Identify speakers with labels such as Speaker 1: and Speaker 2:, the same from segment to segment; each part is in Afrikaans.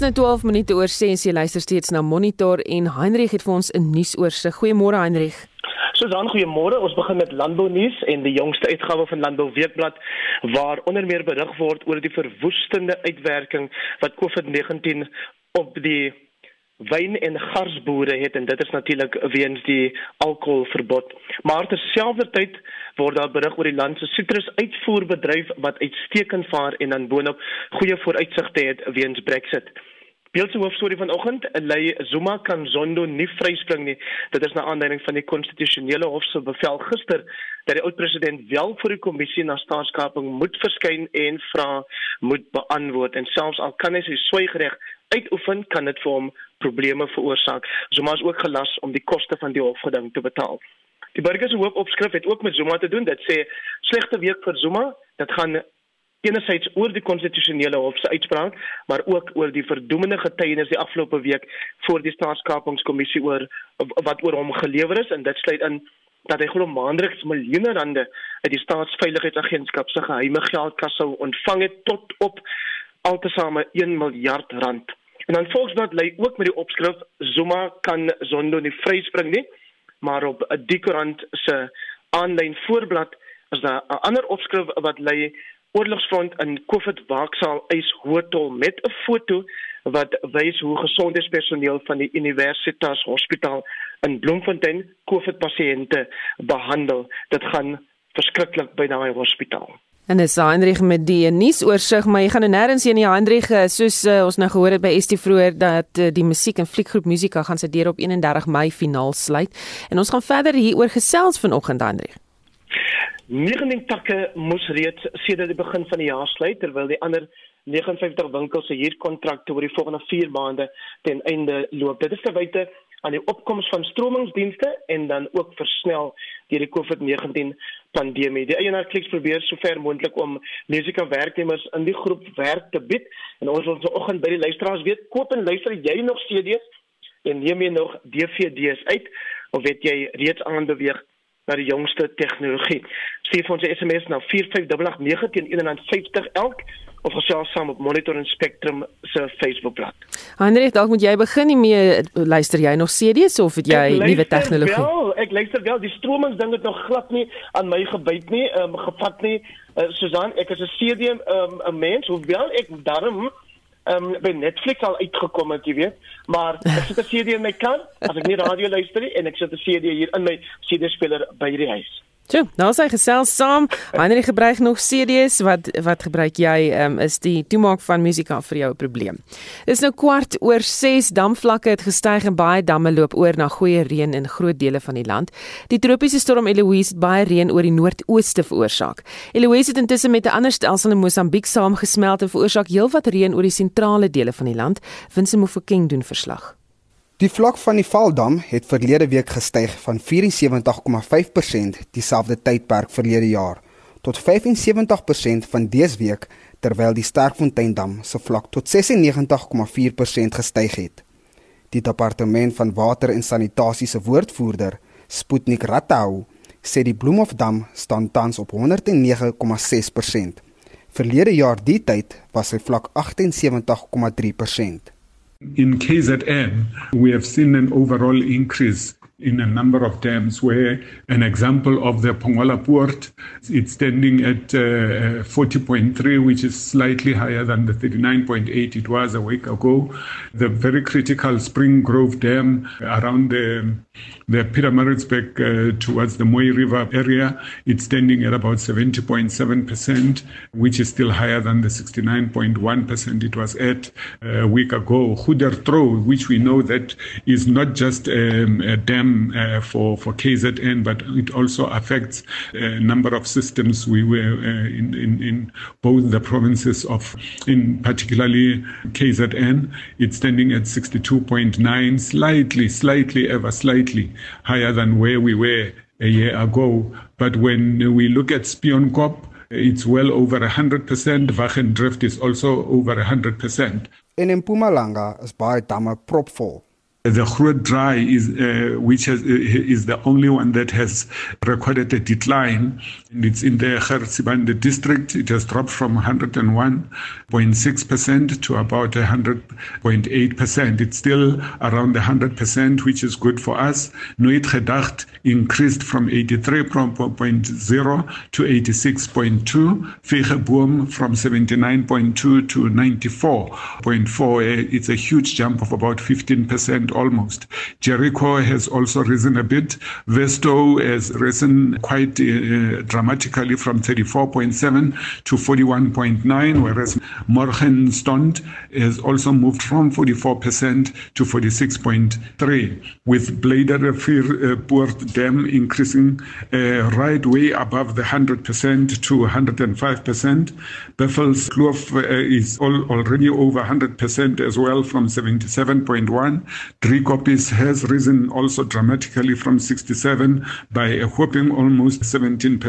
Speaker 1: Dis nou 12 minute oor 6 jy luister steeds na Monitor en Heinrich het vir ons 'n nuusoorse. Goeiemôre Heinrich.
Speaker 2: So dan goeiemôre. Ons begin met landbounuus en die jongste uitgawe van Landbou Weekblad waar onder meer berig word oor die verwoestende uitwerking wat COVID-19 op die wyn en garsboere het en dit is natuurlik weens die alkoholverbod. Maar terselfdertyd word daar berig oor die land se sitrusuitvoerbedryf wat uitstekend vaar en dan boonop goeie vooruitsigte het weens Brexit. Beeldse hoofstorie vanoggend, lei Zuma kan Zondo nie vryspring nie. Dit is na aanleiding van die konstitusionele hof se bevel gister dat die oud-president wel voor die kommissie na staatskaping moet verskyn en vra moet beantwoord en selfs al kan hy sy swygreg uitoefen, kan dit vir hom probleme veroorsaak. Zuma is ook gelas om die koste van die hofgeding te betaal. Die burgers se hoopopskrif het ook met Zuma te doen. Dit sê slegte week vir Zuma. Dit gaan enerzijds oor die konstitusionele hof se uitspraak, maar ook oor die verdoemende getuienis die afgelope week voor die staatskapingskommissie oor wat oor hom gelewer is en dit sluit in dat hy glo maandeliks miljoene rande uit die staatsveiligheidsagentskap se geheime geldkas sou ontvang het tot op altesaame 1 miljard rand. En dan volgens lê ook met die opskrif Zuma kan Zondo nie vryspring nie, maar op 'n dikorant se aanlyn voorblad is daar 'n ander opskrif wat lê oorlogsfront in COVID waaksaal eis hotel met 'n foto wat wys hoe gesondheidspersoneel van die Universitas Hospitaal in Bloemfontein COVID pasiënte behandel. Dit gaan verskriklik by daai hospitaal.
Speaker 1: En dis Heinrich met die nuusoorseig, maar jy gaan nou nêrens heen nie Heinrich, soos uh, ons nou gehoor het by ST vroeër dat uh, die musiek en fliekgroep Musika gaan sy deur op 31 Mei finaal sluit. En ons gaan verder hieroor gesels vanoggend Heinrich.
Speaker 2: 19 takke moes reeds sedert die begin van die jaar sluit terwyl die ander 59 winkels se huurkontrakte oor die volgende 4 maande ten einde loop. Dit is terwyte aan die opkoms van stromingsdienste en dan ook versnel deur die COVID-19 pandemie. Die eienaar kliks probeer sover moontlik om musika werknemers in die groep werk te bied en ons wil vanoggend by die luisteraars weet, koop en luister jy nog CD's en neem jy nog DVD's uit of weet jy reeds aanbeweeg na die jongste tegnologie. Stuur ons 'n SMS na 45889 teen 150 elk of gesels saam op Monitor en Spectrum se Facebookblad.
Speaker 1: Hendrik, dalk moet jy begin nie meer luister jy nog CD's of het jy nuwe tegnologie?
Speaker 2: Ja, ek luister wel. Die stromings ding het nog glad nie aan my gebyt nie, ehm um, gevat nie. Uh, Susan, ek is 'n CD ehm um, 'n mens, hoewel ek darm ehm um, by Netflix al uitgekom het, jy weet. Maar ek sit 'n CD in my kan as ek nie radio luister nie en ek sit 'n CD hier in my CD-speler by die huis.
Speaker 1: Toe, nou sê gesels saam. Jy gebruik nog CD's, wat wat gebruik jy? Um, is die toemaak van musika vir jou 'n probleem? Dis nou kwart oor 6, damvlakke het gestyg en baie damme loop oor na goeie reën in groot dele van die land. Die tropiese storm Eloise het baie reën oor die noordooste veroorsaak. Eloise het intussen met 'n ander stelsel in Mosambiek saamgesmelt en veroorsaak heelwat reën oor die sentrale dele van die land. Vincent Mofokeng doen verslag.
Speaker 3: Die vlak van die Valdam het verlede week gestyg van 74,5% dieselfde tydperk verlede jaar tot 75% van dese week terwyl die Sterkfonteindam se vlak tot 96,4% gestyg het. Die departement van water en sanitasie se woordvoerder, Sputnik Ratau, sê die Bloemhofdam staan tans op 109,6%. Verlede jaar die tyd was sy vlak 78,3%.
Speaker 4: In KZN, we have seen an overall increase in a number of dams where an example of the Pongola port it's standing at uh, 40.3 which is slightly higher than the 39.8 it was a week ago. The very critical Spring Grove dam around the the Pietermaritzburg uh, towards the Moy River area it's standing at about 70.7% which is still higher than the 69.1% it was at a week ago. Hudertro which we know that is not just um, a dam uh, for for KZN, but it also affects a number of systems. We were uh, in, in in both the provinces of, in particularly KZN, it's standing at 62.9, slightly, slightly, ever slightly higher than where we were a year ago. But when we look at Spionkop, it's well over 100%. Wachendrift is also over 100%.
Speaker 3: En in Mpumalanga is baie damme propvol.
Speaker 4: The Groot Dry is, uh, which has, uh, is the only one that has recorded a decline, and it's in the Kharsibande district. It has dropped from 101.6% to about 100.8%. It's still around the 100%, which is good for us. Nuit Gedacht increased from 83.0 to 86.2. Vegeboom from 79.2 to 94.4. It's a huge jump of about 15% almost. Jericho has also risen a bit. Vesto has risen quite uh, dramatically from 34.7 to 41.9, whereas Morgenstond has also moved from 44% to 46.3, with Bladerpoort uh, Dam increasing uh, right way above the 100% to 105%. Beffels Kloof uh, is all, already over 100% as well from 77.1. Driekoppies has risen also dramatically from 67 by a whopping almost 17%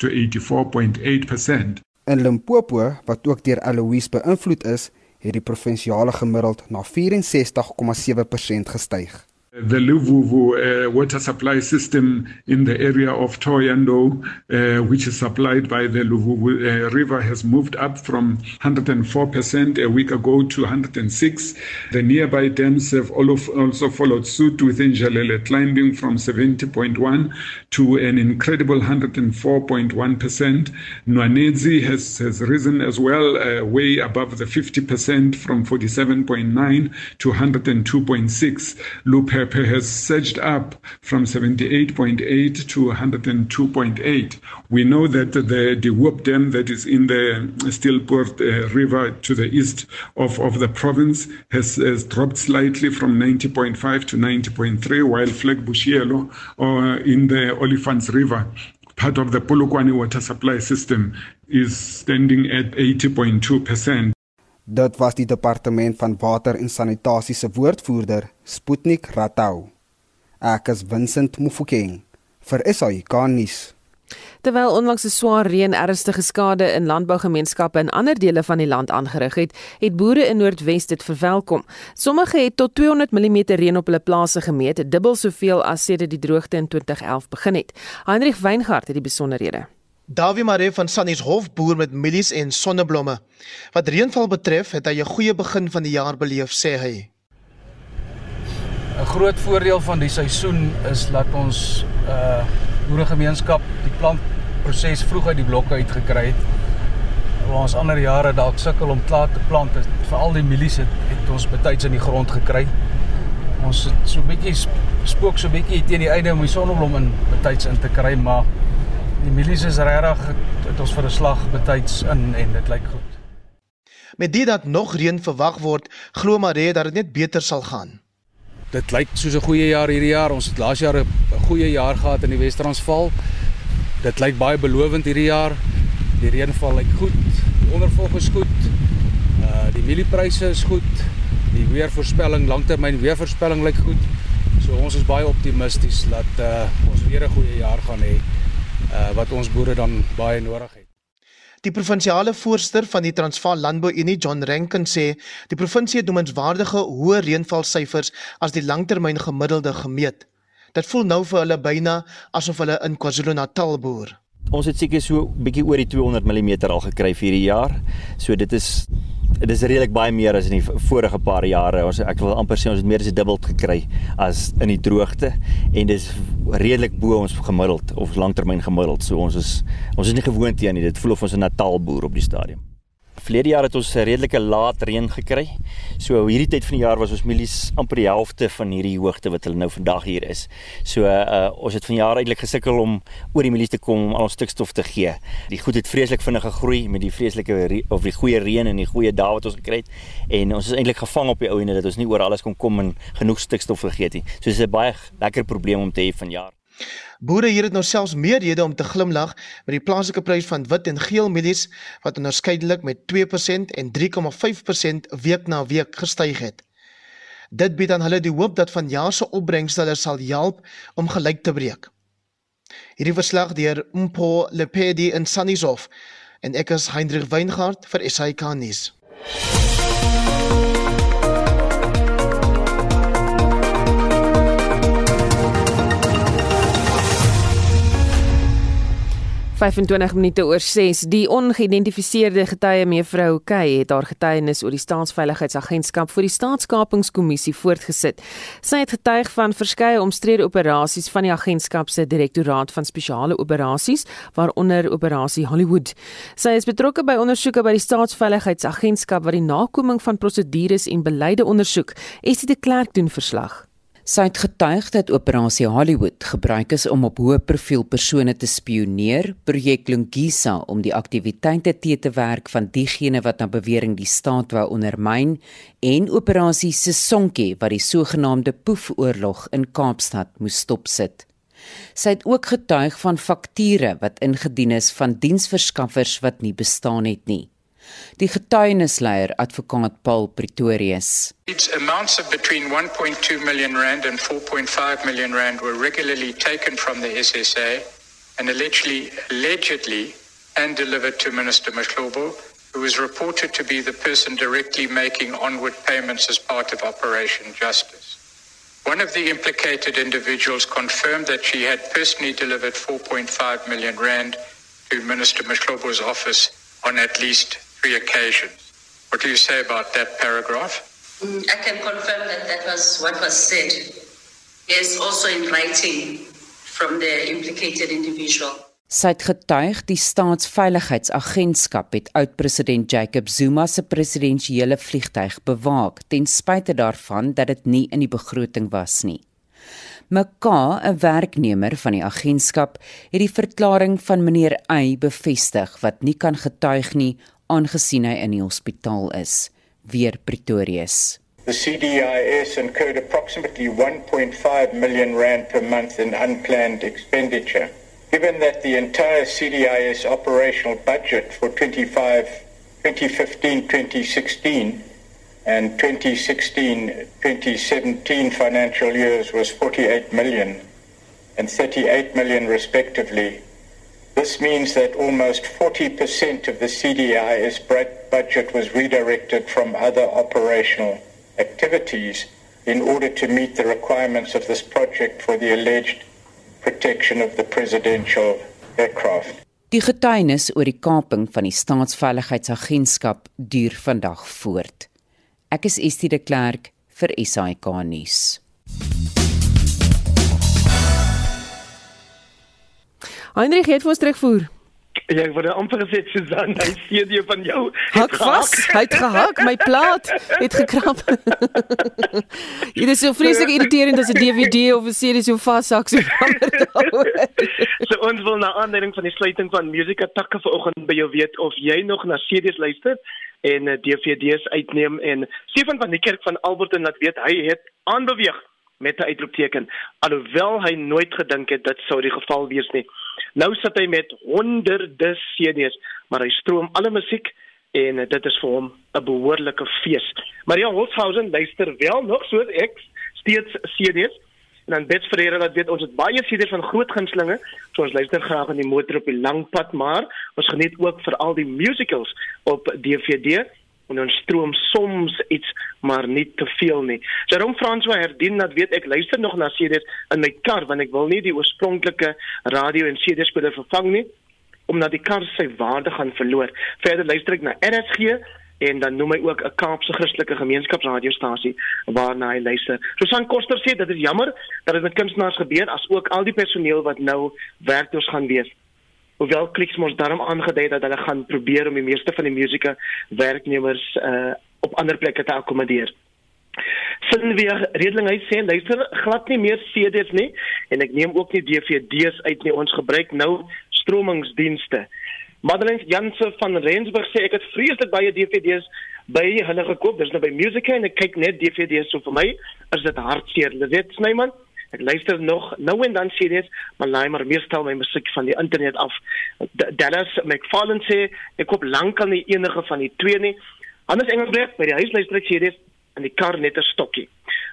Speaker 4: to 84.8%.
Speaker 3: In Limpopo, wat ook deur Alois beïnvloed is, het die provinsiale gemiddeld na 64,7% gestyg.
Speaker 4: The Luvuvu uh, water supply system in the area of Toyando, uh, which is supplied by the Luvuvu uh, River, has moved up from 104% a week ago to 106. The nearby dams have also followed suit within Jalele, climbing from 70.1 to an incredible 104.1%. Nwanezi has, has risen as well, uh, way above the 50% from 47.9 to 102.6. Lupe has surged up from 78.8 to 102.8. We know that the, the Whoop Dam that is in the Stillport uh, River to the east of, of the province has, has dropped slightly from 90.5 to 90.3, while Flag Bushielo uh, in the Olifants River part of the Polokwane water supply system is standing at 80.2%.
Speaker 3: Dit was die departement van water en sanitasie se woordvoerder, Sputnik Ratau. Ek is Vincent Mufokeng vir SAK nuus.
Speaker 1: Terwyl onlangs 'n swaar reën ernstige skade in landbougemeenskappe in ander dele van die land aangerig het, het boere in Noordwes dit verwelkom. Sommige het tot 200 mm reën op hulle plase gemeet, dubbel soveel as sedert die droogte in 2011 begin het. Heinrich Weingart het die besonderhede.
Speaker 5: Davie Maree van Sannies Hof boer met mielies en sonneblomme. Wat reënval betref, het hy 'n goeie begin van die jaar beleef, sê hy.
Speaker 6: 'n Groot voordeel van die seisoen is dat ons uh boeregemeenskap die plantproses vroeg uit die blokke uit gekry het. Waar ons ander jare dalk sukkel om klaar te plant, veral die mielies het, het ons betyds in die grond gekry. Ons het so 'n bietjie spook so 'n bietjie teen die einde om die sonneblom in betyds in te kry, maar die milies is regtig het ons vir 'n slag betyds in en dit lyk goed.
Speaker 5: Met dit dat nog reën verwag word, glo Maree dat dit net beter sal gaan.
Speaker 6: Dit lyk soos 'n goeie jaar hierdie jaar. Ons het laas jaar 'n goeie jaar gehad in die Wes-Transvaal. Dit lyk baie belovend hierdie jaar. Die reënval lyk goed. Die ondervolg is goed. Uh die mieliepryse is goed. Die weervoorspelling, langtermyn weervoorspelling lyk goed. So ons is baie optimisties dat uh ons weer 'n goeie jaar gaan hê uh, wat ons boere dan baie nodig het.
Speaker 5: Die provinsiale voorsteur van die Transvaal Landbou Unie, John Rankin sê, die provinsie het noemenswaardige hoë reënvalsyfers as die langtermyn gemiddelde gemeet. Dit voel nou vir hulle byna asof hulle in KwaZulu-Natal boer.
Speaker 7: Ons het seker so 'n bietjie oor die 200 mm al gekry vir hierdie jaar. So dit is dit is redelik baie meer as in die vorige paar jare. Ons ek wil amper sê ons het meer as dubbel gekry as in die droogte en dis redelik bo ons gemiddeld of langtermyn gemiddeld. So ons is ons is nie gewoond hieraan nie. Dit voel of ons 'n Natal boer op die stadium. Verlede jaar het ons 'n redelike laat reën gekry. So hierdie tyd van die jaar was ons mielies amper die helfte van hierdie hoogte wat hulle nou vandag hier is. So uh ons het vanjaar eintlik gesukkel om oor die mielies te kom om al ons stikstof te gee. Die goed het vreeslik vinnig gegroei met die vreeslike of die goeie reën en die goeie dae wat ons gekry het en ons is eintlik gevang op die ou ene dat ons nie oor alles kon kom en genoeg stikstof gegee het nie. So dis 'n baie lekker probleem om te hê vanjaar.
Speaker 5: Boere hier het nou selfs meer rede om te glimlag met die plaaslike prys van wit en geel mielies wat onderskeidelik met 2% en 3,5% week na week gestyg het. Dit bied aan hulle die hoop dat vanjaar se opbrengste hulle sal help om gelyk te breek. Hierdie verslag deur Mpo Lepedi in Sannieshof en ek is Hendrik Weingart vir SAK nuus.
Speaker 1: 25 minute oor 6. Die ongeïdentifiseerde getuie mevrou Kay het haar getuienis oor die staatsveiligheidsagentskap vir die staatskapingskommissie voortgesit. Sy het getuig van verskeie omstrede operasies van die agentskap se direktoraat van spesiale operasies, waaronder operasie Hollywood. Sy is betrokke by ondersoeke by die staatsveiligheidsagentskap wat die nakoming van prosedures en beleide ondersoek. Esie de Klerk doen verslag.
Speaker 8: Sy het getuig dat operasie Hollywood gebruik is om op hoë profiel persone te spioneer, projek Lungisa om die aktiwiteite te te werk van diegene wat na bewering die staat wou ondermyn en operasie Sesonke wat die sogenaamde poefoorlog in Kaapstad moes stopsit. Sy het ook getuig van fakture wat ingedien is van diensverskaffers wat nie bestaan het nie. Die getuienisleier advokaat Paul Pretorius.
Speaker 9: It's amounts of between 1.2 million rand and 4.5 million rand were regularly taken from the SSA and allegedly allegedly and delivered to Minister Mashlobo who was reported to be the person directly making onward payments as part of Operation Justice. One of the implicated individuals confirmed that she had personally delivered 4.5 million rand to Minister Mashlobo's office on at least three occasions. What do you say about that paragraph?
Speaker 10: Mm, I can confirm that that was what was said. Yes, also in writing from the implicated individual.
Speaker 8: Sy het getuig die staatsveiligheidsagentskap het oud-president Jacob Zuma se presidensiële vliegtyg bewaak ten spyte daarvan dat dit nie in die begroting was nie. Maka, 'n werknemer van die agentskap, het die verklaring van meneer Y bevestig wat nie kan getuig nie aangesien hy in die hospitaal is, weer Pretorius.
Speaker 9: The CDIS incurred approximately 1.5 million rand per month in unplanned expenditure. Given that the entire CDIS operational budget for 25 2015-2016 and 2016-2017 financial years was 48 million and 38 million respectively, This means that almost 40% of the CDI's budget was redirected from other operational activities in order to meet the requirements of this project for the alleged protection of the presidential aircraft.
Speaker 8: Die getuienis oor die kaping van die staatsveiligheidsagentskap duur vandag voort. Ek is Estie de Klerk vir SAK nuus.
Speaker 1: Heinrich het vir ons terugvoer.
Speaker 2: Ja, ek wou amper gesê Susan, hy sien jy van jou.
Speaker 1: Hak vas, hy het gehak, my plaat het gekrap. Dit is so vreeslik irriterend as 'n DVD of 'n serie so vashak so.
Speaker 2: so ons wil na aanleiding van die sluiting van Musica Takke vanoggend by jou weet of jy nog na CD's luister en uh, DVD's uitneem en Stefan van die kerk van Alberton laat weet hy het aanbeweeg met 'n uitroepteken alhoewel hy nooit gedink het dit sou die geval wees nie. Nou sit hy met honderde CD's, maar hy stroom alle musiek en dit is vir hom 'n behoorlike fees. Maria Holzhausen luister wel nog soos ek steeds CD's en dan Bets Ferreira wat weet ons het baie CD's van groot gunstelinge, so ons luister graag in die motor op die lang pad, maar ons geniet ook vir al die musicals op DVD en ons stroom soms iets maar nie te veel nie. Jerome François herdien dat weet ek luister nog na CD's in my kar want ek wil nie die oorspronklike radio en CD speler vervang nie omdat die kar sy waarde gaan verloor. Verder luister ek na RSG en dan noem hy ook 'n Kaapse Christelike Gemeenskapsradiostasie waarna hy luister. Susan Koster sê dit is jammer dat dit met kunstenaars gebeur as ook al die personeel wat nou werkloos gaan wees hoewel Clicks mos daarom aangedui dat hulle gaan probeer om die meeste van die musieke werknemers uh op ander plekke te akkommodeer. Sin weer redeling hy sê luister glad nie meer CD's nie en ek neem ook nie DVD's uit nie ons gebruik nou stromingsdienste. Madeleine Janse van Rensburg sê ek het vreeslik baie DVD's by hulle gekoop. Dis nou by Musica en ek kyk net DVD's so vir my is dit hartseer. Dit sê Snyman. Ek luister nog nou en dan CD's, maar laai maar meestal my musiek van die internet af. Dallas McFarlane sê ek koop lankal nie enige van die twee nie. Anders Engelsbreg by die huis luister ek CD's en die kar net 'n stokkie.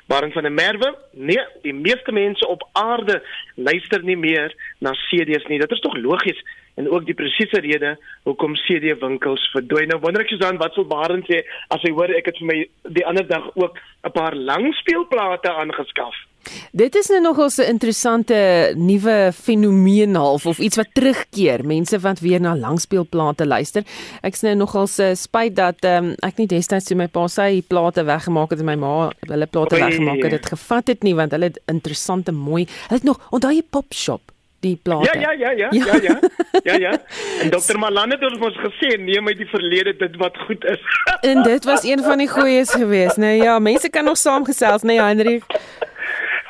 Speaker 2: Baring van 'n merwe? Nee, die meeste mense op aarde luister nie meer na CD's nie. Dit is tog logies en ook die presiese rede hoekom CD winkels verdwyn. Nou wonder ek Susan, wat sou Baring sê as hy hoor ek het vir my die ander dag ook 'n paar langspeelplate aangeskaf?
Speaker 1: Dit is nou nogal 'n interessante nuwe fenomeen half of iets wat terugkeer. Mense wat weer na langspeelplate luister. Ek's nou nogal se spyt dat um, ek nie destyds toe my pa sy plate weggemaak het en my ma hulle plate weggemaak het dit gevat het nie want hulle het interessante mooi. Hulle het nog onthou jy Pop Shop die plate.
Speaker 2: Ja ja ja ja ja ja. Ja ja. ja. En Dr. Malan het ons gesê neem uit die verlede dit wat goed is.
Speaker 1: en dit was een van die goeies geweest. Nou ja, mense kan nog saamgesels, nee Hendrik.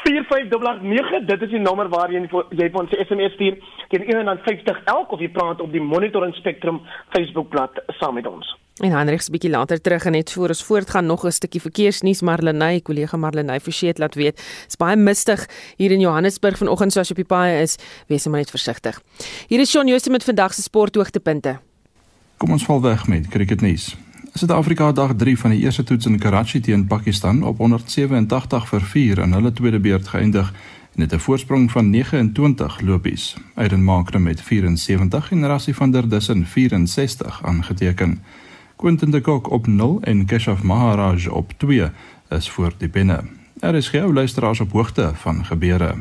Speaker 2: 4589 dit is die nommer waar jy jy van se SMS stuur teen 150 elk of jy praat op die Monitoring Spectrum Facebookblad saam met ons.
Speaker 1: En Hendriks bietjie later terug en net voor ons voortgaan nog 'n stukkie verkeersnuus Marlenae kollega Marlenae verseet laat weet. Dit's baie mistig hier in Johannesburg vanoggend soos op die paai is. Wees maar net versigtig. Hier is Shaun Jooste met vandag se sporthoogtepunte.
Speaker 11: Kom ons val weg met cricketnuus. Suid-Afrika dag 3 van die eerste toets in Karachi teen Pakistan op 187 vir 4 in hulle tweede beurt geëindig en het 'n voorsprong van 29 lopies. Aiden Markram met 74 en Rassie van der Dussen 64 aangeteken. Quentin de Kock op 0 en Keshav Maharaj op 2 is voor die binne. Er is geen luisteraars op hoogte van gebeure.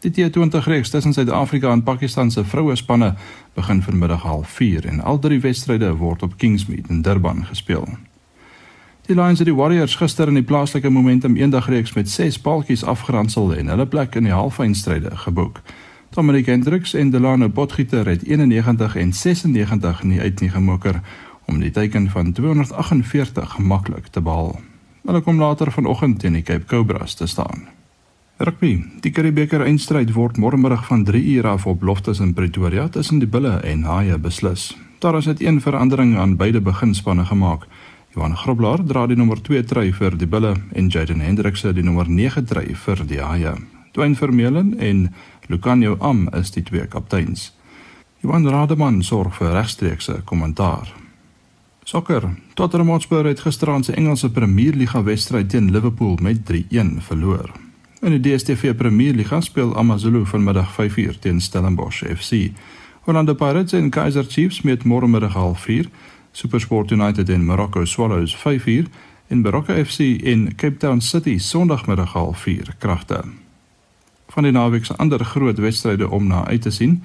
Speaker 11: Die T20 reeks tussen Suid-Afrika en Pakistan se vroue spanne begin vanmiddag 04:30 en al drie wedstryde word op Kingsmead in Durban gespeel. Die Lions het die Warriors gister in die plaaslike Momentum eendagreeks met 6 paaltjies afgeronsel en hulle plek in die halffinale geboek. Dominic Hendricks en Delano Potgieter het 91 en 96 nie uit nie gemoker om die teiken van 248 maklik te behaal. Hulle kom later vanoggend teen die Cape Cobras te staan. Rugby. Die Curriebeeker eindstryd word môremiddag van 3 uur af op Loftus in Pretoria tussen die Bulle en Haie beslis. Daar is net een verandering aan beide beginspanne gemaak. Johan Grobler dra die nommer 2 trui vir die Bulle en Jaden Hendricks die nommer 9 trui vir die Haie. Dwayne Vermeulen en Lucanio Am is die twee kapteins. Johan Rademan sorg vir regstreekse kommentaar. Sokker. Tottenham Hotspur het gisteraand se Engelse Premierliga wedstryd teen Liverpool met 3-1 verloor. In die DStv Premier Liga speel AmaZulu vanmiddag 5uur teen Stellenbosch FC. Orlando Pirates en Kaizer Chiefs met môremiddag 04:30. SuperSport United en Morocco Swallows 5uur en Baroka FC en Cape Town City Sondagmiddag 04:30 kragte. Van die naweek se ander groot wedstryde om na uit te sien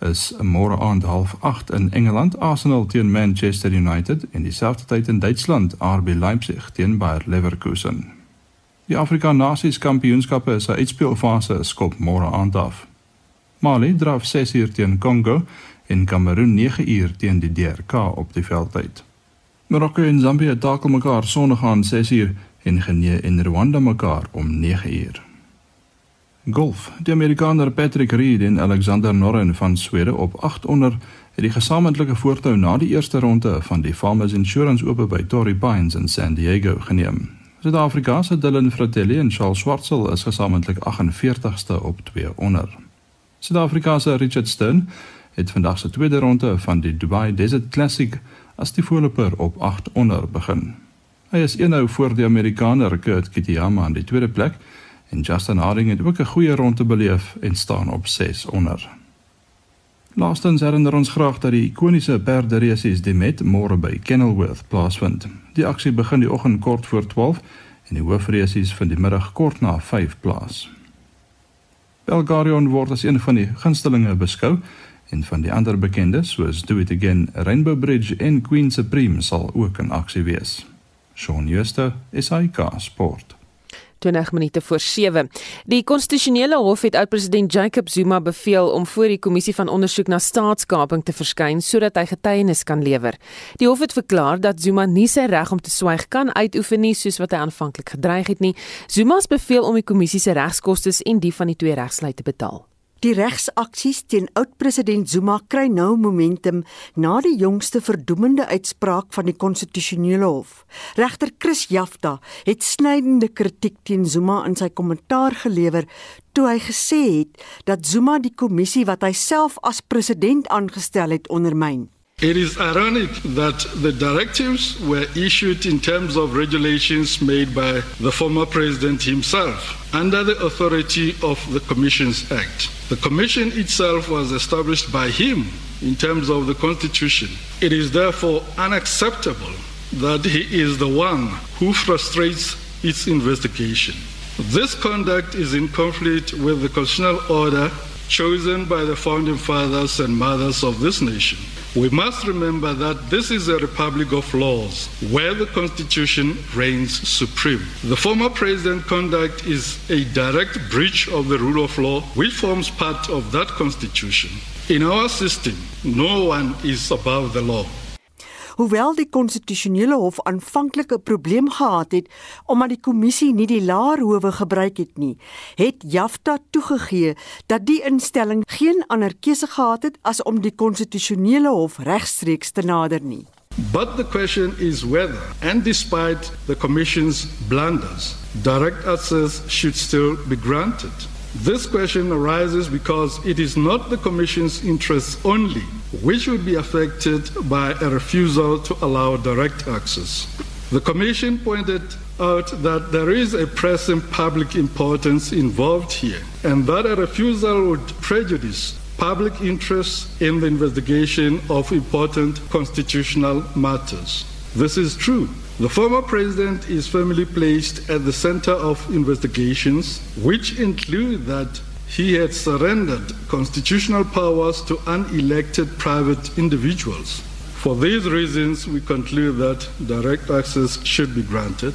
Speaker 11: is môre aand 08:30 in Engeland Arsenal teen Manchester United en dieselfde tyd in Duitsland RB Leipzig teen Bayer Leverkusen. Die Afrika Nasies Kampioenskappe is 'n uitspeelfase skop môre aand af. Mali draf 6 uur teen Kongo en Kamerun 9 uur teen die DRK op die veldtyd. Marokko en Zambië takel mekaar sonderdag aan 6 uur en Guinea en Rwanda mekaar om 9 uur. Golf. Die Amerikaner Patrick Reed en Alexander Noren van Swede op 8 onder het die gesamentlike voortou na die eerste ronde van die Farmers Insurance Ope by Torrey Pines in San Diego geneem. Suid-Afrika se Dylan Fratelli en Charles Schwartzel is gesamentlik 48ste op 2 onder. Suid-Afrika se Richard Stern het vandag se tweede ronde van die Dubai Desert Classic as die voorloper op 8 onder begin. Hy is eenhou voor die Amerikaner Kurt Kitayama aan die tweede plek en Justin Harding het ook 'n goeie ronde beleef en staan op 6 onder. Laastens herinner ons graag dat die ikoniese perderesies die met môre by Kenilworth plaasvind. Die aksie begin die oggend kort voor 12 en die hoofreisies vind die middag kort na 5 plaas. Belgarion word as een van die gunstelinge beskou en van die ander bekendes soos Do It Again, Rainbow Bridge en Queen Supreme sal ook in aksie wees. Shaun Schuster, SAK Sport.
Speaker 1: 20 minute voor 7. Die konstitusionele hof het oud-president Jacob Zuma beveel om voor die kommissie van ondersoek na staatskaping te verskyn sodat hy getuienis kan lewer. Die hof het verklaar dat Zuma nie sy reg om te swyg kan uitoefen nie soos wat hy aanvanklik gedreig het nie. Zuma se beveel om die kommissie se regskoste en die van die twee regsluite betaal.
Speaker 12: Die regsaksies teen oud-president Zuma kry nou momentum na die jongste verdoemende uitspraak van die konstitusionele hof. Regter Chris Jafta het snydende kritiek teen Zuma in sy kommentaar gelewer toe hy gesê het dat Zuma die kommissie wat hy self as president aangestel het ondermyn.
Speaker 13: It is ironic that the directives were issued in terms of regulations made by the former president himself under the authority of the Commissions Act. The Commission itself was established by him in terms of the Constitution. It is therefore unacceptable that he is the one who frustrates its investigation. This conduct is in conflict with the constitutional order chosen by the founding fathers and mothers of this nation. We must remember that this is a republic of laws where the Constitution reigns supreme. The former president's conduct is a direct breach of the rule of law, which forms part of that Constitution. In our system, no one is above the law.
Speaker 12: Hoewel die konstitusionele hof aanvanklik 'n probleem gehad het omdat die kommissie nie die laer howe gebruik het nie, het Jafta toegegee dat die instelling geen ander keuse gehad het as om die konstitusionele hof regstreeks te nader nie.
Speaker 13: But the question is whether, and despite the Commission's blunders, direct access should still be granted. This question arises because it is not the Commission's interests only which would be affected by a refusal to allow direct access. The Commission pointed out that there is a pressing public importance involved here and that a refusal would prejudice public interest in the investigation of important constitutional matters. This is true. The former president is firmly placed at the center of investigations, which include that he had surrendered constitutional powers to unelected private individuals. For these reasons, we conclude that direct access should be granted.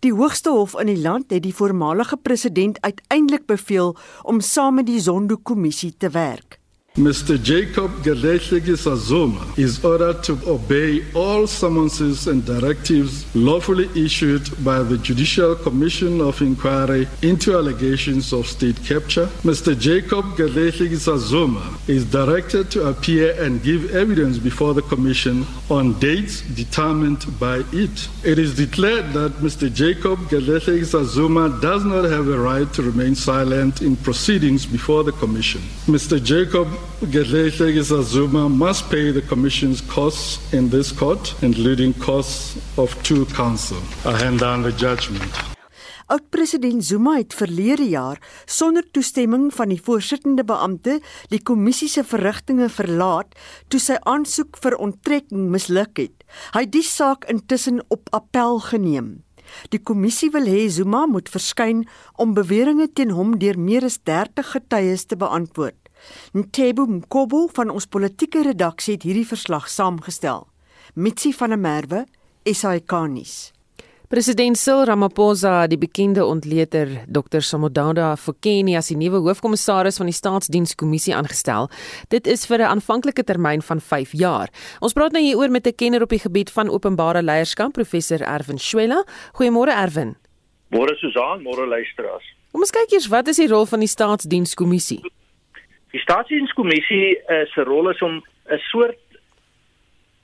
Speaker 12: Die hoogste hof in die land het die voormalige president uiteindelik beveel om saam met die Zondo-kommissie te werk.
Speaker 13: Mr. Jacob Gelehleki Sazuma is ordered to obey all summonses and directives lawfully issued by the Judicial Commission of Inquiry into allegations of state capture. Mr. Jacob Gelehleki Sazuma is directed to appear and give evidence before the Commission on dates determined by it. It is declared that Mr. Jacob Gelehleki Sazuma does not have a right to remain silent in proceedings before the Commission. Mr. Jacob Gedlehleke Zuma must pay the Commission's costs in this court, including costs of two counsel. I hand down the judgment.
Speaker 12: Oud-president Zuma het verlede jaar sonder toestemming van die voorsittende beampte die kommissie se verrigtinge verlaat toe sy aansoek vir onttrekking misluk het. Hy het die saak intussen op appel geneem. Die kommissie wil hê Zuma moet verskyn om beweringe teen hom deur meer as 30 getuies te beantwoord. Ntebo Mkobo van ons politieke redaksie het hierdie verslag saamgestel. Mitsi van der Merwe, SAK-nuus.
Speaker 1: President Cyril Ramaphosa, die bekende ontleder Dr. Samodada Fokeni as die nuwe hoofkommissaris van die Staatsdienskommissie aangestel. Dit is vir 'n aanvanklike termyn van 5 jaar. Ons praat nou hieroor met 'n kenner op die gebied van openbare leierskap, professor Erwin Schwella. Goeiemôre Erwin.
Speaker 14: Môre Susan, môre luisteraars.
Speaker 1: Kom ons kyk eers wat is die rol van die Staatsdienskommissie?
Speaker 14: Die Staatsdienskommissie uh, se rol is om 'n soort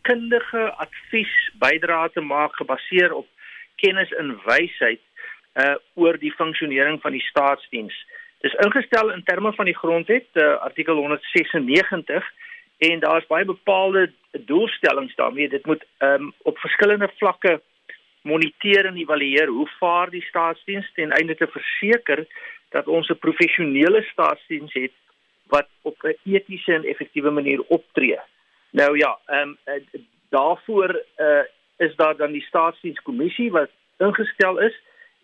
Speaker 14: kundige advies bydra te maak gebaseer op kennis en wysheid uh oor die funksionering van die staatsdiens. Dis ingestel in terme van die grondwet, uh, artikel 196 en daar's baie bepaalde doelstellings daarmee. Dit moet um op verskillende vlakke moniteer en evalueer hoe vaar die staatsdiens ten einde te verseker dat ons 'n professionele staatsdiens het wat op 'n etiese en effektiewe manier optree. Nou ja, ehm um, daarvoor uh, is daar dan die staatsdienskommissie wat ingestel is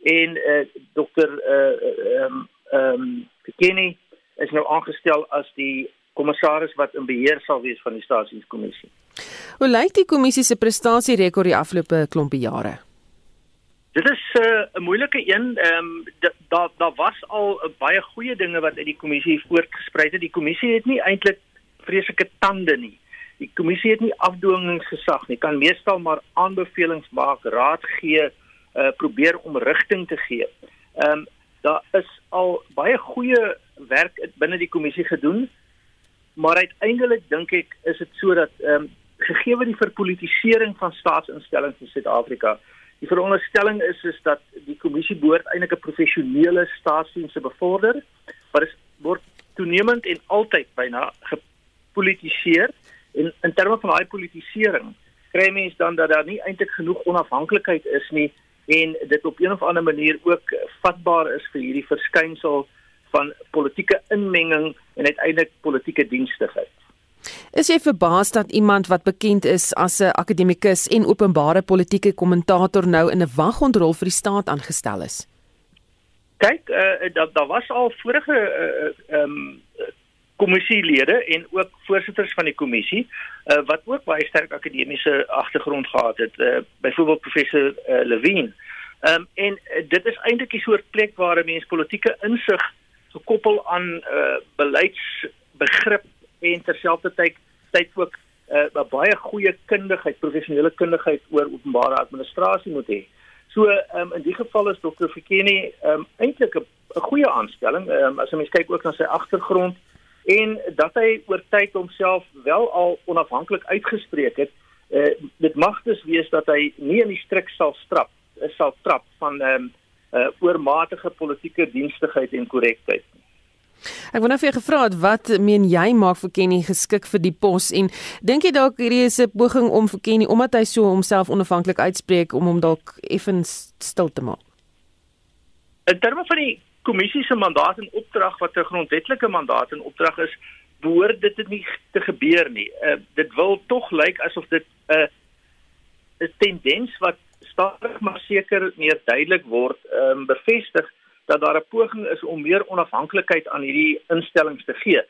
Speaker 14: en uh, dokter ehm uh, ehm um, Kenny is nou aangestel as die kommissaris wat in beheer sal wees van die staatsdienskommissie.
Speaker 1: Hoe lyk die kommissie se prestasierekord die afgelope klompie jare?
Speaker 14: Dit is 'n uh, moeilike een. Ehm um, daar daar was al uh, baie goeie dinge wat uit die kommissie voortgespruit het. Die kommissie het nie eintlik vreeslike tande nie. Die kommissie het nie afdwingingsgesag nie. Kan meestal maar aanbevelings maak, raad gee, uh, probeer om rigting te gee. Ehm um, daar is al baie goeie werk binne die kommissie gedoen. Maar uiteindelik dink ek is dit sodat ehm um, gegee word die verpolitisering van staatsinstellings in Suid-Afrika Die veronderstelling is is dat die kommissie behoort eintlik 'n professionele staatsdiens te bevorder, maar dit word toenemend en altyd byna gepolitiseer en in terme van daai politisering kry mens dan dat daar nie eintlik genoeg onafhanklikheid is nie en dit op een of ander manier ook vatbaar is vir hierdie verskynsel van politieke inmenging en uiteindelik politieke dienstigheid.
Speaker 1: Is jy verbaas dat iemand wat bekend is as 'n akademikus en openbare politieke kommentator nou in 'n waghondrol vir die staat aangestel is?
Speaker 14: Kyk, uh, daar daar was al vorige ehm uh, um, kommissielede en ook voorsitters van die kommissie uh, wat ook baie sterk akademiese agtergrond gehad het. Uh, Byvoorbeeld professor uh, Levine. Ehm um, en uh, dit is eintlik 'n soort plek waar 'n mens politieke insig gekoppel aan uh, beleidsbegrip en terselfdertyd tyd ook 'n uh, baie goeie kundigheid, professionele kundigheid oor openbare administrasie moet hê. So um, in die geval is Dr. Fikeni um, eintlik 'n goeie aanstelling um, as jy mens kyk ook na sy agtergrond en dat hy oor tyd homself wel al onafhanklik uitgespreek het. Uh, dit mag dus wees dat hy nie in die strik sal strap, sal trap van ehm um, uh, oormatige politieke dienstigheid en korrektheid nie.
Speaker 1: Ek wou nou vir jou gevra het wat meen jy maak vir Kenny geskik vir die pos en dink jy dalk hierdie is 'n poging om vir Kenny omdat hy so homself onafhanklik uitspreek om hom dalk effens stil te maak?
Speaker 14: In terme van die kommissie se mandaat en opdrag wat 'n grondwetlike mandaat en opdrag is, behoort dit nie te gebeur nie. Uh, dit wil tog lyk asof dit 'n uh, tendens wat stadig maar seker meer duidelik word, ehm um, bevestig dat daar 'n poging is om meer onafhanklikheid aan hierdie instellings te gee.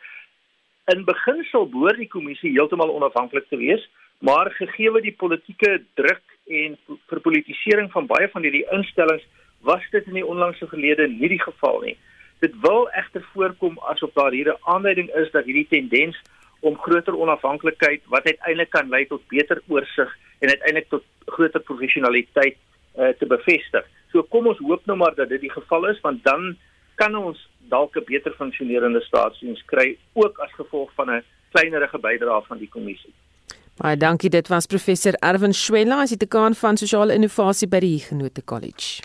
Speaker 14: In beginsel behoort die kommissie heeltemal onafhanklik te wees, maar gegee word die politieke druk en verpolitisering van baie van hierdie instellings was dit in die onlangse verlede nie die geval nie. Dit wil egter voorkom asof daar hier 'n aanleiding is dat hierdie tendens om groter onafhanklikheid wat uiteindelik kan lei tot beter oorsig en uiteindelik tot groter professionaliteit uh, te bevestig. So kom ons hoop nou maar dat dit die geval is want dan kan ons dalk 'n beter funksionerende staatsdiens kry ook as gevolg van 'n kleinerige bydrae van die kommissie.
Speaker 1: Baie dankie dit was professor Erwin Schwella as die dekaan van sosiale innovasie by die Genote College.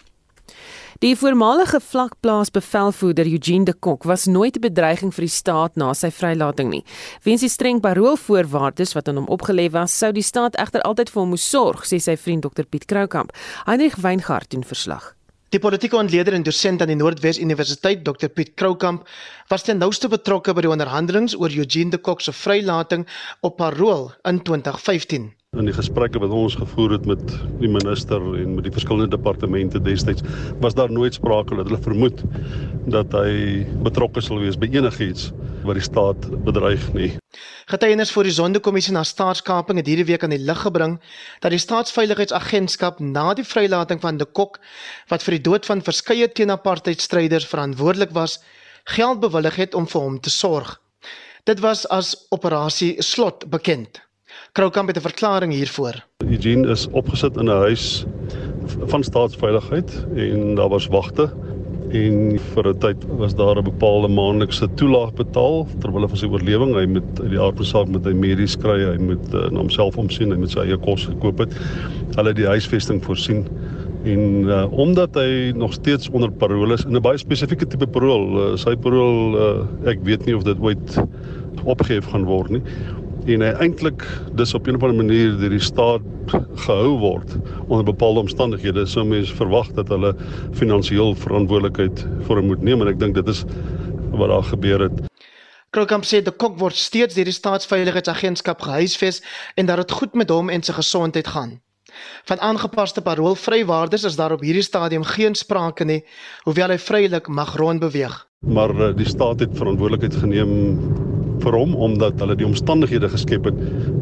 Speaker 1: Die voormalige vlakplaasbevelvoerder Eugene de Kok was nooit 'n bedreiging vir die staat na sy vrylating nie. Weens die streng paroolvoorwaardes wat aan hom opgelê was, sou die staat egter altyd vir hom moes sorg, sê sy vriend Dr Piet Kroukamp. Heinrich Weingart doen verslag.
Speaker 5: Die politieke ontleder en dosent aan die Noordwes Universiteit, Dr Piet Kroukamp, was ten nouste betrokke by die onderhandelinge oor Eugene de Kok se vrylating op parool in 2015
Speaker 15: in die gesprekke wat ons gevoer het met die minister en met die verskillende departemente destyds was daar nooit sprake dat hulle vermoed dat hy betrokke sal wees by enigiets wat die staat bedreig nie.
Speaker 5: Getuienis voor die Sondekommissie na staatskaping het hierdie week aan die lig gebring dat die staatsveiligheidsagentskap na die vrylating van De Kok wat vir die dood van verskeie teen-apartheidstryders verantwoordelik was, geld bewillig het om vir hom te sorg. Dit was as operasie Slot bekend. Kroukamp het 'n verklaring hiervoor.
Speaker 15: Eugene is opgesit in 'n huis van staatsveiligheid en daar was wagte en vir 'n tyd was daar 'n bepaalde maandelikse toelaag betaal terwyl hy vir sy oorlewing hy met die aard van saak met hy medies kry hy moet uh, na homself omsien hy met sy eie kos gekoop het hulle die huisvesting voorsien en uh, omdat hy nog steeds onder parole is 'n baie spesifieke tipe parol uh, sy parol uh, ek weet nie of dit ooit opgehef gaan word nie en hy eintlik dis op 'n of ander manier deur die staat gehou word onder bepaalde omstandighede sou mens verwag dat hulle finansiëel verantwoordelikheid vir hom moet neem en ek dink dit is wat daar gebeur het.
Speaker 5: Krokamp sê die kok word steeds deur die staatsveiligheidsagentskap gehuisves en dat dit goed met hom en sy gesondheid gaan. Van aangepaste paroolvrywaardes is daar op hierdie stadium geen sprake nie, hoewel hy vrylik mag rondbeweeg.
Speaker 15: Maar eh, die staat het verantwoordelikheid geneem vir hom omdat hulle die omstandighede geskep het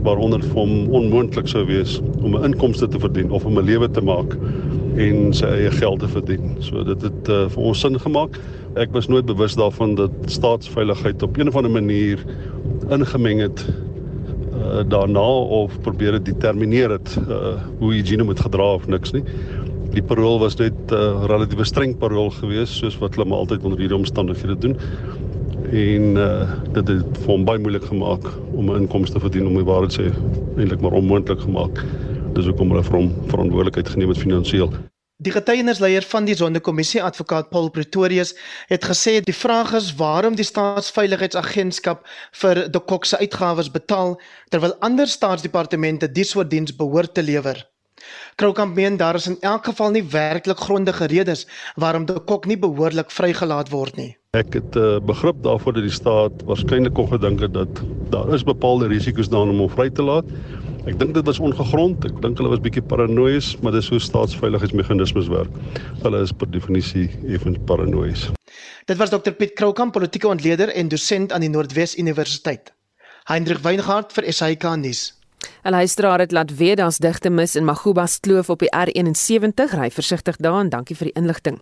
Speaker 15: waaronder vir hom onmoontlik sou wees om 'n inkomste te verdien of om 'n lewe te maak en sy eie geld te verdien. So dit het uh, vir ons sin gemaak. Ek was nooit bewus daarvan dat staatsveiligheid op een of ander manier ingemeng het uh, daarna of probeer dit determineer het uh, hoe Eugene moet gedra of niks nie. Die parol was net 'n uh, relatief streng parol geweest soos wat hulle maar altyd onder hierdie omstandighede doen en uh, dit het vir hom baie moeilik gemaak om 'n inkomste te verdien om die waarheid sê eintlik maar onmoontlik gemaak. Dis hoekom hulle vir hom verantwoordelikheid geneem het finansiëel.
Speaker 5: Die getuienisleier van die Sondekommissie, advokaat Paul Pretorius, het gesê die vraag is waarom die staatsveiligheidsagentskap vir die Kok se uitgawes betaal terwyl ander staatsdepartemente dies soort diens behoort te lewer. Kroukamp meen daar is in elk geval nie werklik grondige redes waarom die Kok nie behoorlik vrygelaat word nie.
Speaker 15: Ek het uh, begrip daarvoor dat die staat waarskynlik kon gedink het dat daar is bepaalde risiko's daarin om hom vry te laat Ek dink dit was ongegrond. Ek dink hulle was bietjie paranoïes, maar dis hoe staatsveiligheidsmeganismes werk. Hulle is per definisie effens paranoïes.
Speaker 5: Dit was Dr Piet Kroukamp, politieke ontleder en dosent aan die Noordwes Universiteit. Hendrik Weingart vir SAK nuus.
Speaker 1: 'n Luisteraar het laat weet daar's digte mis in Magubas Kloof op die R71. Ry versigtig daarin. Dankie vir die inligting.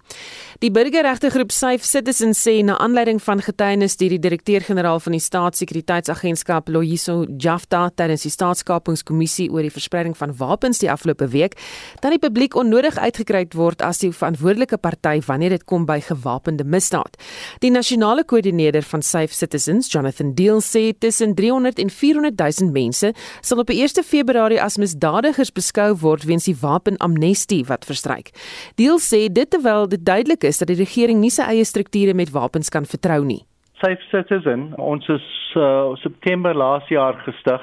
Speaker 1: Die burgerregtegroep Safe Citizens sê na aanleiding van getuienis deur die direkteur-generaal van die Staatssekuriteitsagentskap Loyiso Jafta tydens die staatskapingskommissie oor die verspreiding van wapens die afgelope week, dat die publiek onnodig uitgekry word as die verantwoordelike party wanneer dit kom by gewapende misdaad. Die nasionale koördineerder van Safe Citizens, Jonathan Deal, sê tussen 300 en 400 000 mense sal op 1 Februarie as misdadigers beskou word weens die wapenamnestie wat verstryk. Deel sê dit terwyl dit duidelik is dat die regering nie sy eie strukture met wapens kan vertrou nie.
Speaker 16: Safe Citizen, ons is uh, September laas jaar gestig.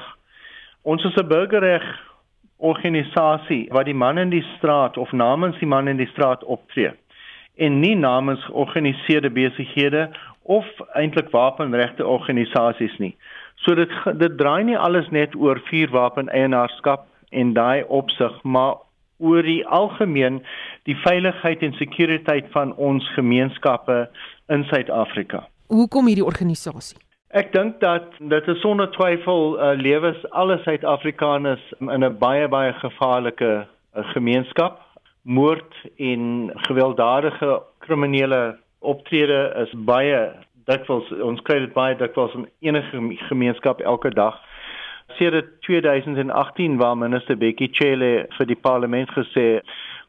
Speaker 16: Ons is 'n burgerreg organisasie wat die man in die straat of namens die man in die straat optree en nie namens georganiseerde besighede of eintlik wapenregte organisasies nie. So dit dit draai nie alles net oor vuurwapen eienaarskap en daai opsig, maar oor die algemeen die veiligheid en sekuriteit van ons gemeenskappe in Suid-Afrika.
Speaker 1: Hoekom hierdie organisasie?
Speaker 16: Ek dink dat dit is sonder twyfel uh, lewens alle Suid-Afrikaners in 'n baie baie gevaarlike uh, gemeenskap. Moord en gewelddadige kriminele optrede is baie dikwels ons kry dit baie dikwels in enige gemeenskap elke dag. Sedert 2018 waar minister Bekkie Cele vir die parlement gesê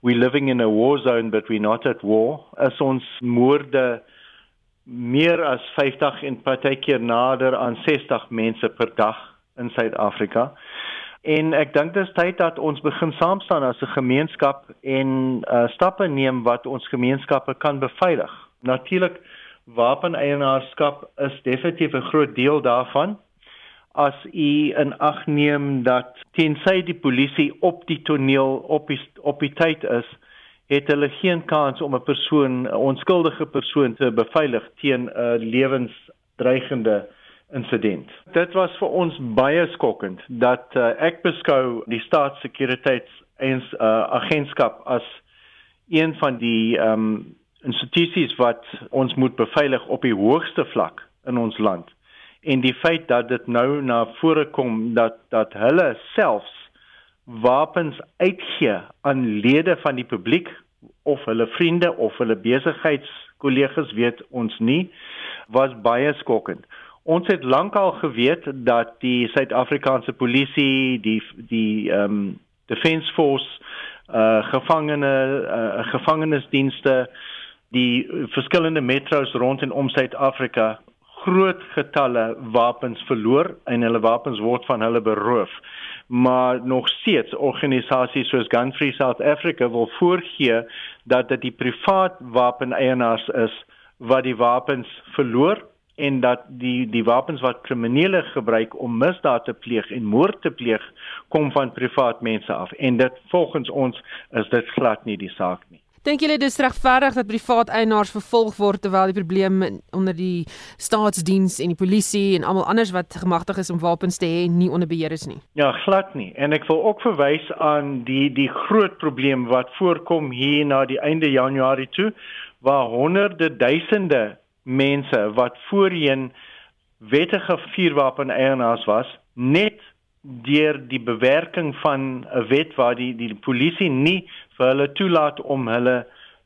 Speaker 16: we living in a war zone but we not at war. As ons moorde meer as 50 en partykeer nader aan 60 mense per dag in Suid-Afrika. En ek dink dit is tyd dat ons begin saam staan as 'n gemeenskap en uh, stappe neem wat ons gemeenskappe kan beveilig. Natuurlik wapeneienaarskap is definitief 'n groot deel daarvan. As u in ag neem dat tensy die polisie op die toneel op die, op die tyd is, het hulle geen kans om 'n persoon, 'n onskuldige persoon te beveilig teen 'n lewensdreigende insident. Dit was vir ons baie skokkend dat uh, ek beskou die staatssekuriteit eens uh, agentskap as een van die ehm um, institusies wat ons moet beveilig op die hoogste vlak in ons land. En die feit dat dit nou na vore kom dat dat hulle selfs wapens uitgee aan lede van die publiek of hulle vriende of hulle besigheidskollegas weet ons nie was baie skokkend. Ons het lankal geweet dat die Suid-Afrikaanse polisie, die die ehm um, Defence Force, uh gevangene uh gevangenisdienste die verskillende metro's rond en om Suid-Afrika groot getalle wapens verloor en hulle wapens word van hulle beroof. Maar nog steeds organisasies soos Gun Free South Africa wil voorgee dat dit die privaat wapeneienaars is wat die wapens verloor en dat die die wapens wat kriminele gebruik om misdaad te pleeg en moord te pleeg kom van privaat mense af en dit volgens ons is dit glad nie die saak nie.
Speaker 1: Dink julle dis regverdig dat privaat eienaars vervolg word terwyl die probleem onder die staatsdiens en die polisie en almal anders wat gemagtig is om wapens te hê nie onder beheer is nie?
Speaker 16: Ja, glad nie. En ek wil ook verwys aan die die groot probleem wat voorkom hier na die einde Januarie toe waar honderde duisende mense wat voorheen wettige vuurwapen eienaars was, net deur die bewerking van 'n wet waar die die polisie nie vir hulle toelaat om hulle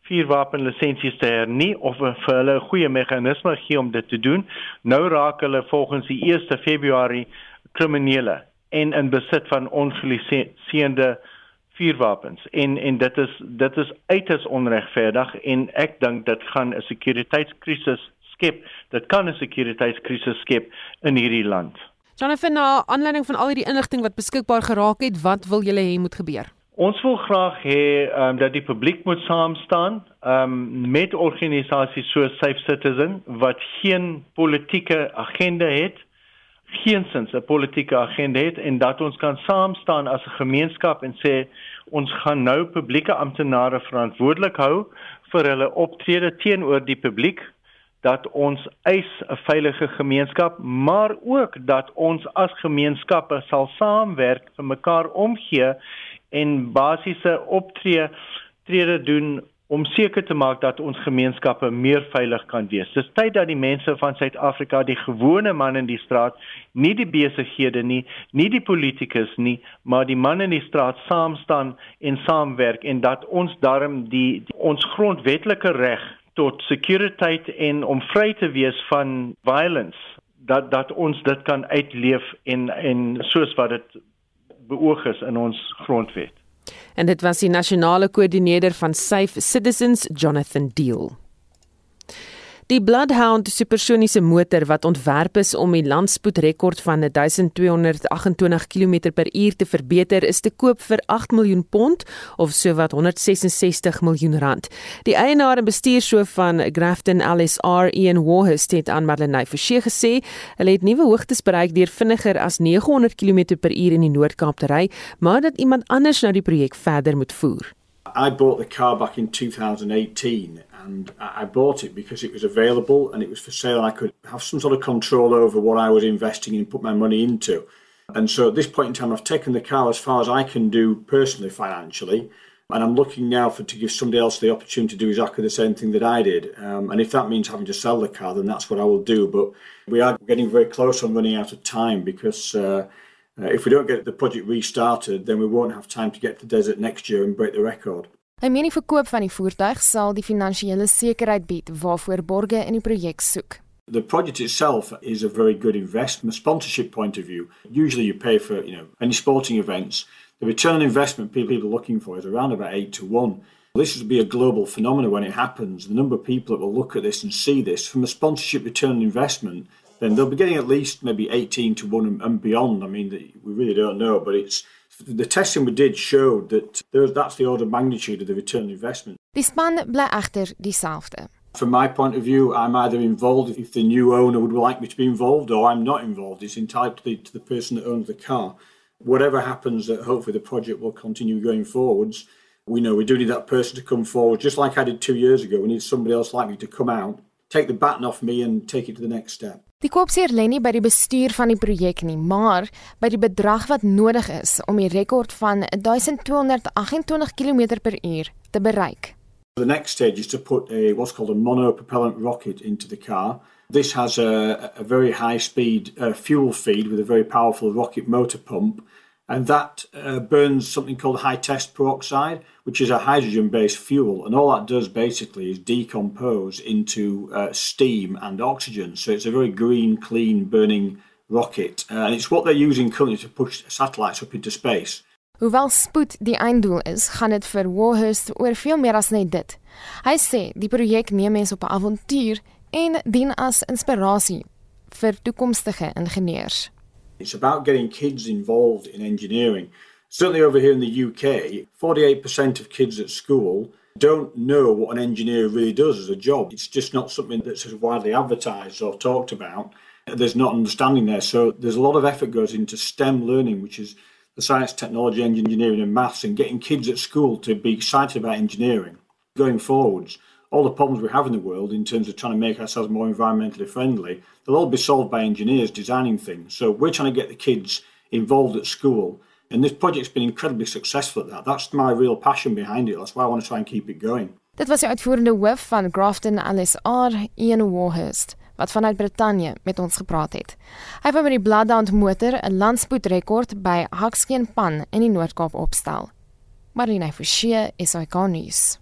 Speaker 16: vuurwapen lisensies te hernie of vir hulle 'n goeie meganisme gee om dit te doen. Nou raak hulle volgens die 1 Februarie kriminele en in besit van ongelisenseerde vuurwapens. En en dit is dit is uiters onregverdig en ek dink dit gaan 'n sekuriteitskrisis skep. Dit kan 'n sekuriteitskrisis skep in hierdie land.
Speaker 1: Jonathan, na aanleiding van al hierdie inligting wat beskikbaar geraak het, wat wil julle hê moet gebeur?
Speaker 16: Ons wil graag hê um, dat die publiek moet saam staan um, met organisasies soos Safe Citizen wat geen politieke agenda het, geensins 'n politieke agenda het en dat ons kan saam staan as 'n gemeenskap en sê ons gaan nou publieke amptenare verantwoordelik hou vir hulle optrede teenoor die publiek dat ons eis 'n veilige gemeenskap, maar ook dat ons as gemeenskappe sal saamwerk vir mekaar omgee en basiese optree trede doen om seker te maak dat ons gemeenskappe meer veilig kan wees. Dis tyd dat die mense van Suid-Afrika, die gewone man in die straat, nie die besighede nie, nie die politikus nie, maar die man in die straat saam staan en saamwerk en dat ons darm die, die ons grondwetlike reg tot sekuriteit en om vry te wees van violence dat dat ons dit kan uitleef en en soos wat dit beoog is in ons grondwet
Speaker 1: en dit was die nasionale koördineerder van Safe Citizens Jonathan Deal. Die Bloodhound supersoniese motor wat ontwerp is om die landspoedrekord van 1228 km/h te verbeter, is te koop vir 8 miljoen pond of sowat 166 miljoen rand. Die eienaar en bestuurshoof van Grafton LSR, Ian Warhurst, het aan Marlenae Forsie gesê, hulle het nuwe hoogtes bereik deur vinniger as 900 km/h in die Noord-Kaap te ry, maar dat iemand anders nou die projek verder moet voer.
Speaker 17: I bought the car back in 2018 and I bought it because it was available and it was for sale and I could have some sort of control over what I was investing in and put my money into. And so at this point in time, I've taken the car as far as I can do personally, financially. And I'm looking now for to give somebody else the opportunity to do exactly the same thing that I did. Um, and if that means having to sell the car, then that's what I will do. But we are getting very close on running out of time because uh, uh, if we don't get the project restarted, then we won't have time to get to the desert next year and break the record.
Speaker 18: Meen die verkoop van die voertuig sal die finansiële sekerheid bied waarvoor borge in die projek soek.
Speaker 17: The project itself is a very good investment from a sponsorship point of view. Usually you pay for, you know, any sporting events. The return on investment people are looking for is around about 8 to 1. This would be a global phenomenon when it happens. The number of people that will look at this and see this from a sponsorship return on investment, then they'll be getting at least maybe 18 to 1 and beyond. I mean, we really don't know, but it's the testing we did showed that that's the order of magnitude of the return on investment.
Speaker 18: Die span bly dieselfde.
Speaker 17: From my point of view, I'm either involved if the new owner would like me to be involved, or I'm not involved. It's entirely to the, to the person that owns the car. Whatever happens, uh, hopefully the project will continue going forwards. We know we do need that person to come forward, just like I did two years ago. We need somebody else like me to come out, take the baton off me, and take it to the next step.
Speaker 18: Die koopseer lê nie by die bestuur van die projek nie, maar by die bedrag wat nodig is om die rekord van 1228 km/h te bereik.
Speaker 17: The next stage is to put a what's called a monopropellant rocket into the car. This has a, a very high speed uh, fuel feed with a very powerful rocket motor pump and that uh, burns something called high test peroxide, which is a hydrogen based fuel. And all that does basically is decompose into uh, steam and oxygen. So it's a very green, clean burning rocket. Uh, and it's what they're using currently to push satellites up into space.
Speaker 18: Hoewel spoed die einddoel is, gaan dit vir Warhurst oor veel meer as net dit. Hy sê die projek neem mense op 'n avontuur en dien as inspirasie vir toekomstige ingenieurs.
Speaker 17: It's about getting kids involved in engineering. Certainly over here in the UK, 48% of kids at school don't know what an engineer really does as a job. It's just not something that's as widely advertised or talked about. There's not understanding there. So there's a lot of effort goes into STEM learning, which is the science, technology, engineering, and maths, and getting kids at school to be excited about engineering. Going forwards, all the problems we have in the world in terms of trying to make ourselves more environmentally friendly, they'll all be solved by engineers designing things. So we're trying to get the kids involved at school. And this project's been incredibly successful at that. That's my real passion behind it. That's why I want to try and keep it going.
Speaker 18: Dit was die uitvoerende hoof van Grafton LSR, Ian Warhurst, wat vanuit Brittanje met ons gepraat het. Hy wou met die Bloodhound motor 'n landspoedrekord by Hakskeen Pan in die Noord-Kaap opstel. Marlene Forsie, SAK nuus.